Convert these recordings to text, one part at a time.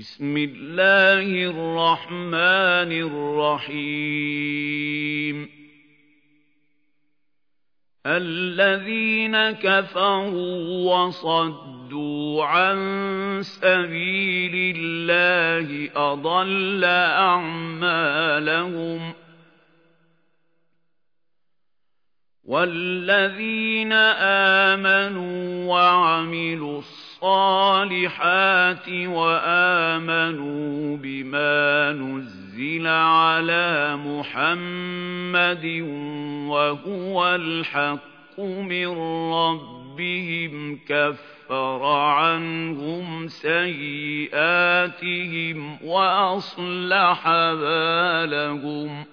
بسم الله الرحمن الرحيم. الذين كفروا وصدوا عن سبيل الله أضل أعمالهم. والذين آمنوا وعملوا الصالحات وآمنوا بما نزل على محمد وهو الحق من ربهم كفر عنهم سيئاتهم وأصلح بالهم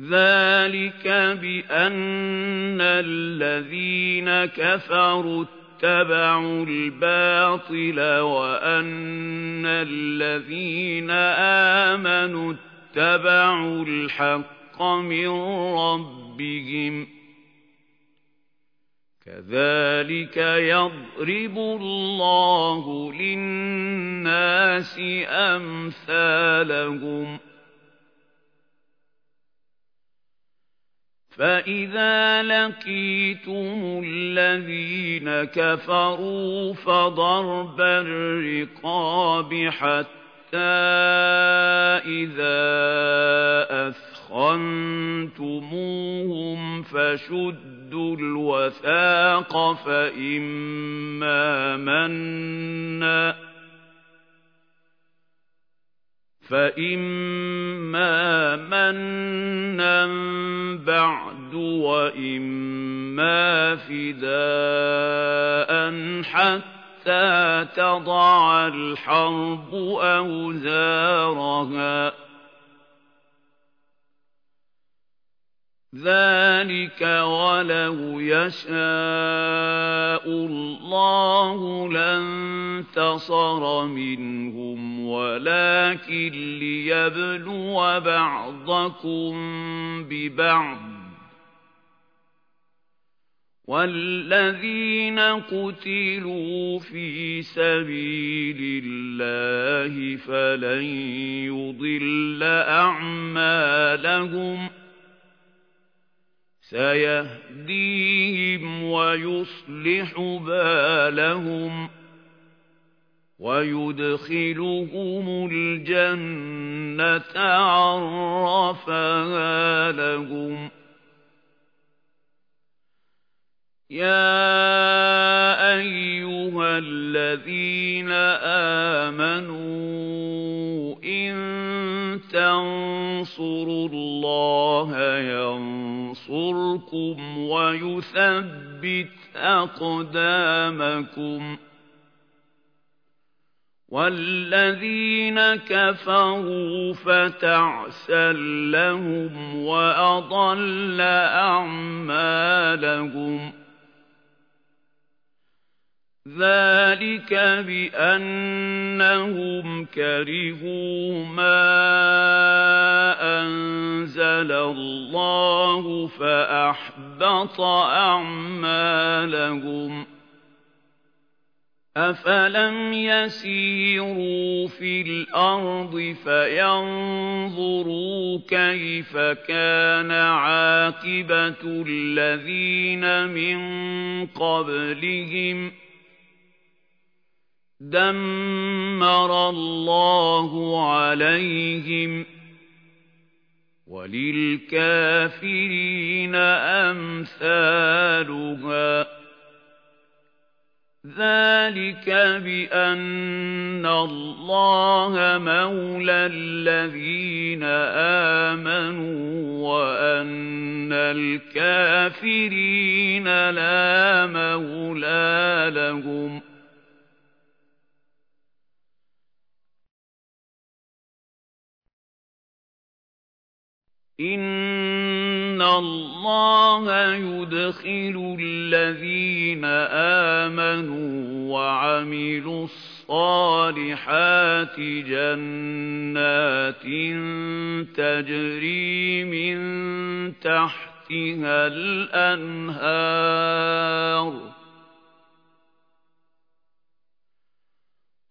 ذلك بأن الذين كفروا اتبعوا الباطل وأن الذين آمنوا اتبعوا الحق من ربهم كذلك يضرب الله للناس أمثالهم فإذا لقيتم الذين كفروا فضرب الرقاب حتى إذا أثخنتموهم فشدوا الوثاق فإما مَنًّا فإما منا بعد وإما فداء حتى تضع الحرب أوزارها ذلك ولو يشاء الله لانتصر منهم ولكن ليبلو بعضكم ببعض والذين قتلوا في سبيل الله فلن يضل أعمالهم سيهديهم ويصلح بالهم ويدخلهم الجنة عرفها لهم. يا أيها الذين آمنوا إن تنصروا الله ينصركم ويثبت أقدامكم والذين كفروا فتعسا لهم وأضل أعمالهم ذلك بأنهم كرهوا ما أنزل الله فأحبط أعمالهم أفلم يسيروا في الأرض فينظروا كيف كان عاقبة الذين من قبلهم ۖ دمر الله عليهم وللكافرين أمثالها. ذلك بأن الله مولى الذين آمنوا وأن الكافرين لا مولى لهم. إِنَّ اللَّهَ يُدْخِلُ الَّذِينَ آمَنُوا وَعَمِلُوا الصَّالِحَاتِ جَنَّاتٍ تَجْرِي مِن تَحْتِهَا الْأَنْهَارُ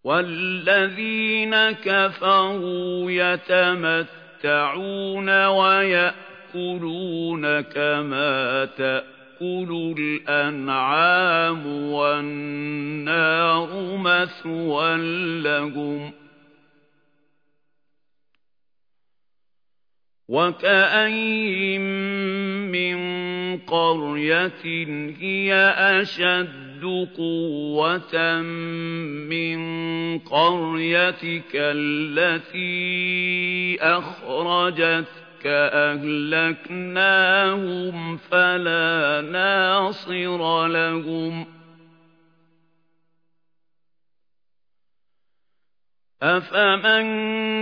وَالَّذِينَ كَفَرُوا يَتَمَتَّعُونَ ويأكلون كما تأكل الأنعام والنار مثوى لهم وكأين من قرية هي أشد قوة من قريتك التي أخرجتك أهلكناهم فلا ناصر لهم. أفمن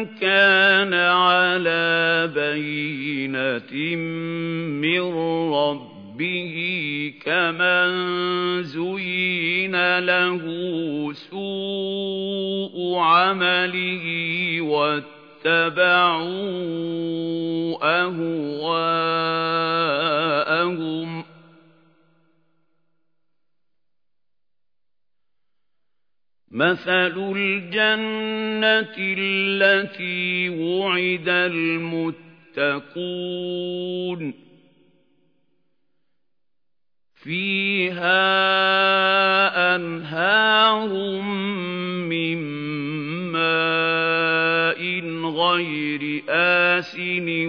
كان على بينة من ربه كمن زين له سوء عمله واتبعوا أهواءهم مثل الجنة التي وعد المتقون فيها أنهار من ماء غير آسن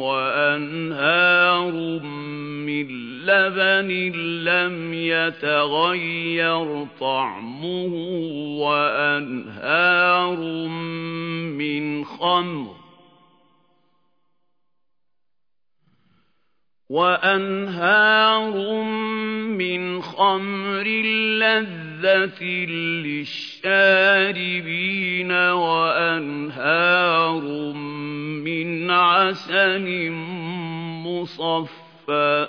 وأنهار من لبن لم يتغير طعمه وأنهار من خمر وأنهار من خمر لذة للشاربين وأنهار من عسل مصفى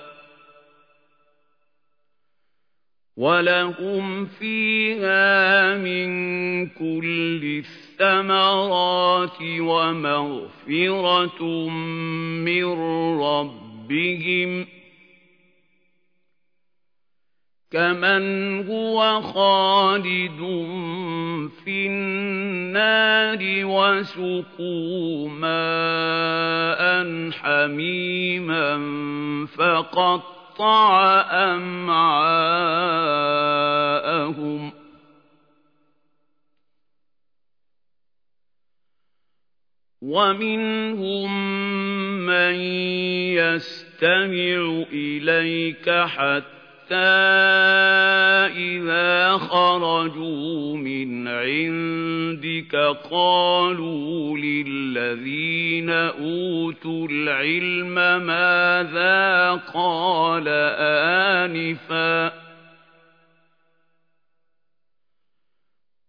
وَلَهُمْ فِيهَا مِن كُلِّ الثَّمَرَاتِ وَمَغْفِرَةٌ مِّن رَّبِّهِمْ كَمَنْ هُوَ خَالِدٌ فِي النَّارِ وَسُقُوا مَاءً حَمِيمًا فَقَطَّعَ قَطَّعَ أَمْعَاءَهُمْ وَمِنْهُم مَّن يَسْتَمِعُ إِلَيْكَ حَتَّىٰ إِذَا خَرَجُوا مِنْ عِندِكَ قَالُوا لِلَّذِينَ أُوتُوا الْعِلْمَ مَاذَا قَالَ آنِفًا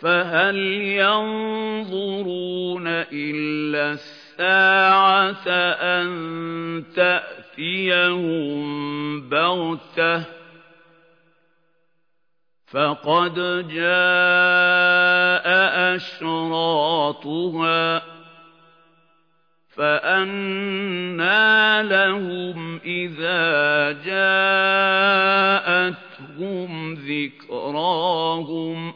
فَهَلْ يَنظُرُونَ إِلَّا السَّاعَةَ أَن تَأْتِيَهُم بَغْتَةً فَقَدْ جَاءَ أَشْرَاطُهَا فَأَنَّىٰ لَهُمْ إِذَا جَاءَتْهُمْ ذِكْرَاهُمْ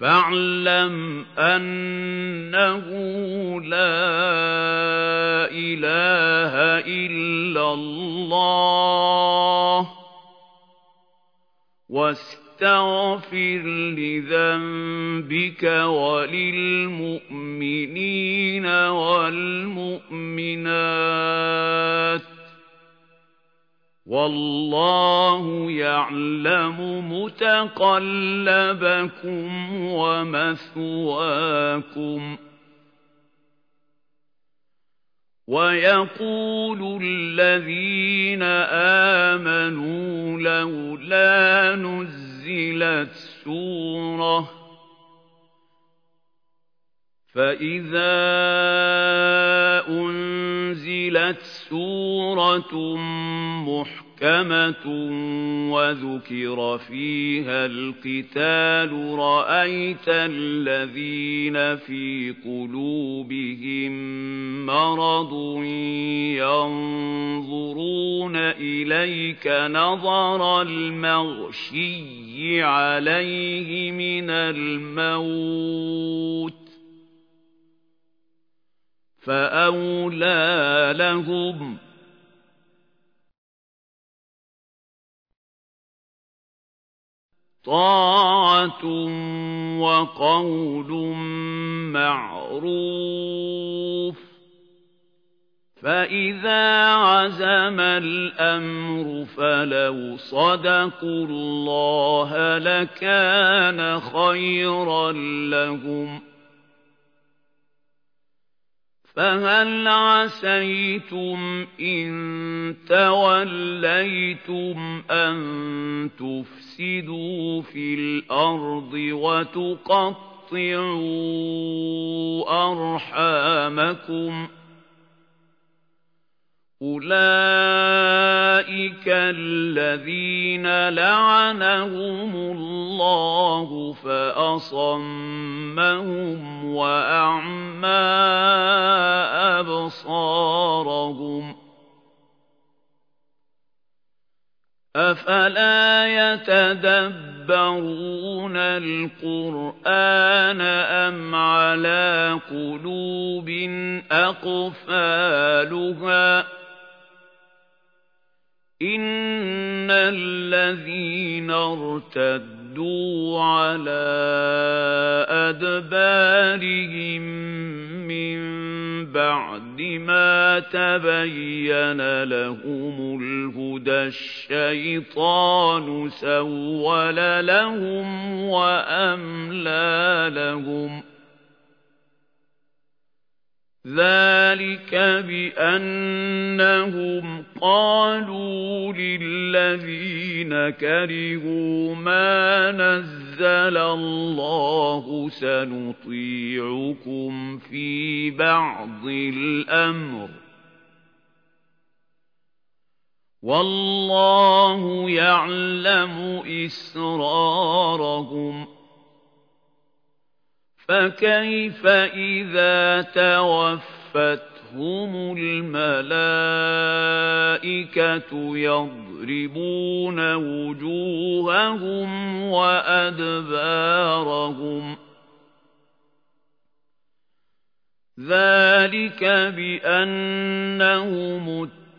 فَاعْلَمْ أَنَّهُ لَا إِلَٰهَ إِلَّا اللَّهُ. وَاسْتَغْفِرْ لِذَنبِكَ وَلِلْمُؤْمِنِينَ وَالْمُؤْمِنَاتِ ۗ. وَاللَّهُ يَعْلَمُ مُتَقَلَّبَكُمْ وَمَثْوَاكُمْ. وَيَقُولُ الَّذِينَ آمَنُوا لَوْلَا نُزِّلَ أُنْزِلَتْ سُورَةٌ فَإِذَا أُنْزِلَتْ سُورَةٌ مُحْكَمَةٌ وَذُكِرَ فِيهَا الْقِتَالُ رَأَيْتَ الَّذِينَ فِي قُلُوبِهِم مَّرَضٌ يَنظُرُونَ إِلَيْكَ نَظَرَ الْمَغْشِيِّ عَلَيْهِ مِنَ الْمَوْتِ فَأَوْلَىٰ لَهُمْ طَاعَةٌ وَقَوْلٌ مَّعْرُوفٌ فَإِذَا عَزَمَ الْأَمْرُ فَلَوْ صَدَقُوا اللَّهَ لَكَانَ خَيْرًا لَّهُمْ فَهَلْ عَسَيْتُمْ إِن تَوَلَّيْتُمْ أَن تُفْسِدُوا فِي الْأَرْضِ وَتُقَطِّعُوا أَرْحَامَكُمْ؟ أُولَئِكَ الَّذِينَ لَعَنَهُمُ اللَّهُ فَأَصَمَّهُمْ وَأَعْمَىٰ أَبْصَارَهُمْ أَفَلَا يَتَدَبَّرُونَ الْقُرْآنَ أَمْ عَلَىٰ قُلُوبٍ أَقْفَالُهَا إِنَّ الَّذِينَ ارْتَدُّوا عَلَىٰ أَدْبَارِهِم مِّن بَعْدِ مَا تَبَيَّنَ لَهُمُ الْهُدَى الشَّيْطَانُ سَوَّلَ لَهُمْ وَأَمْلَىٰ لَهُمْ ذَلِكَ بِأَنَّهُمْ قَالُوا لِلَّذِينَ كَرِهُوا مَا نَزَّلَ اللَّهُ سَنُطِيعُكُمْ فِي بَعْضِ الْأَمْرِ وَاللَّهُ يَعْلَمُ إِسْرَارَهُمْ فَكَيْفَ إِذَا تَوَفَّتْهُمُ الْمَلَائِكَةُ يَضْرِبُونَ وُجُوهَهُمْ وَأَدْبَارَهُمْ؟ ذَلِكَ بِأَنَّهُمُ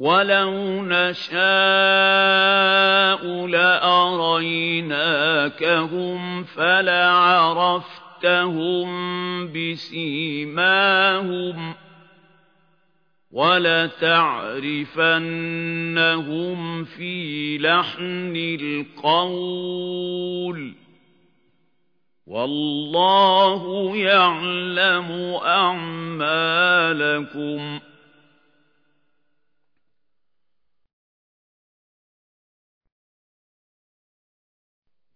وَلَوْ نَشَاءُ لَأَرَيْنَاكَهُمْ فَلَعَرَفْتَهُم بِسِيمَاهُمْ ۚ وَلَتَعْرِفَنَّهُمْ فِي لَحْنِ الْقَوْلِ ۚ وَاللَّهُ يَعْلَمُ أَعْمَالَكُمْ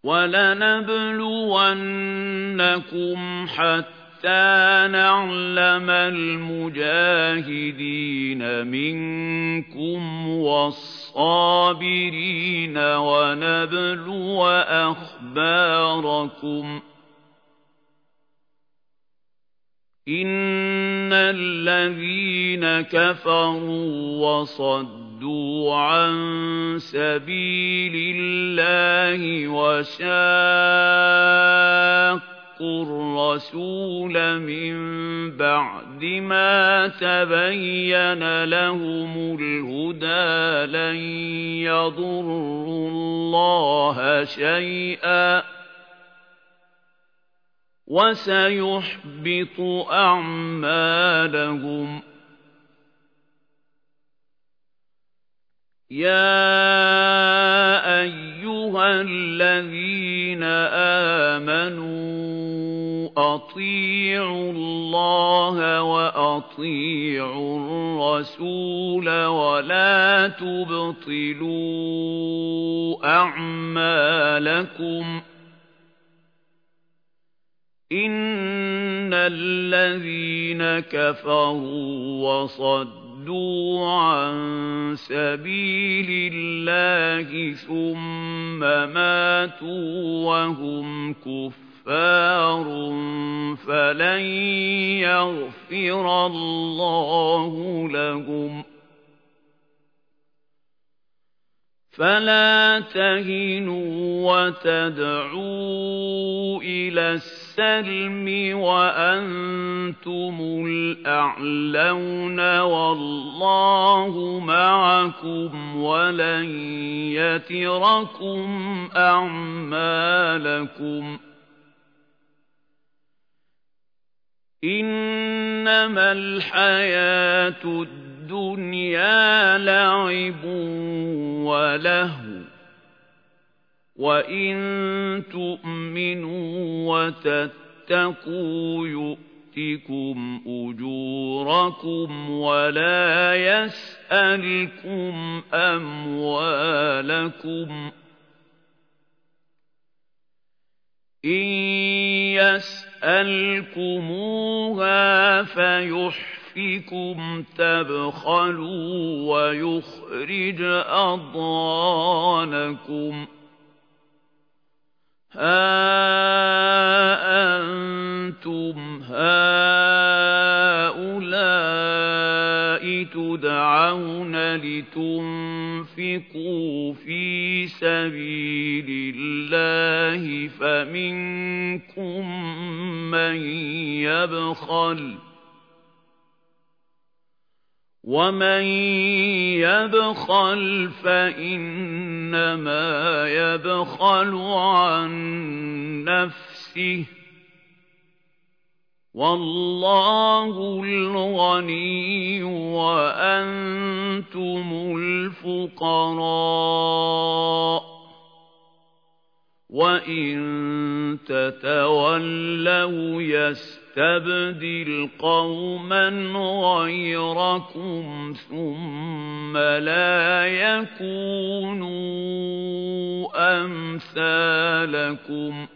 وَلَنَبْلُوَنَّكُمْ حَتَّىٰ نَعْلَمَ الْمُجَاهِدِينَ مِنكُمْ وَالصَّابِرِينَ وَنَبْلُوَ أَخْبَارَكُمْ ۚ إِنَّ الَّذِينَ كَفَرُوا وَصَدُّوا عَن سَبِيلِ اللَّهِ وَشَاقُّوا الرسول من بعد ما تبين لهم الهدى لن يضروا الله شيئا وسيحبط أعمالهم. يا أيها الذين آمنوا أطيعوا الله وأطيعوا الرسول ولا تبطلوا أعمالكم إن الذين كفروا وصدوا صدوا عن سبيل الله ثم ماتوا وهم كفار فلن يغفر الله لهم فلا تهنوا وتدعوا إلى السلم وأنتم الأعلون والله معكم ولن يتركم أعمالكم إنما الحياة الدنيا لعب ولهو وإن تؤمنوا وتتقوا يؤتكم أجوركم ولا يسألكم أموالكم إن يسألكموها فيحفظ يَكْفِكُمْ تَبْخَلُوا وَيُخْرِجْ أَضْغَانَكُمْ ها أنتم هؤلاء تدعون لتنفقوا في سبيل الله فمنكم من يبخل ومن يبخل فإنما يبخل عن نفسه. والله الغني وأنتم الفقراء. وَإِن تَتَوَلَّوْا يَسْتَبْدِلْ قَوْمًا غَيْرَكُمْ ثُمَّ لَا يَكُونُوا أَمْثَالَكُمْ.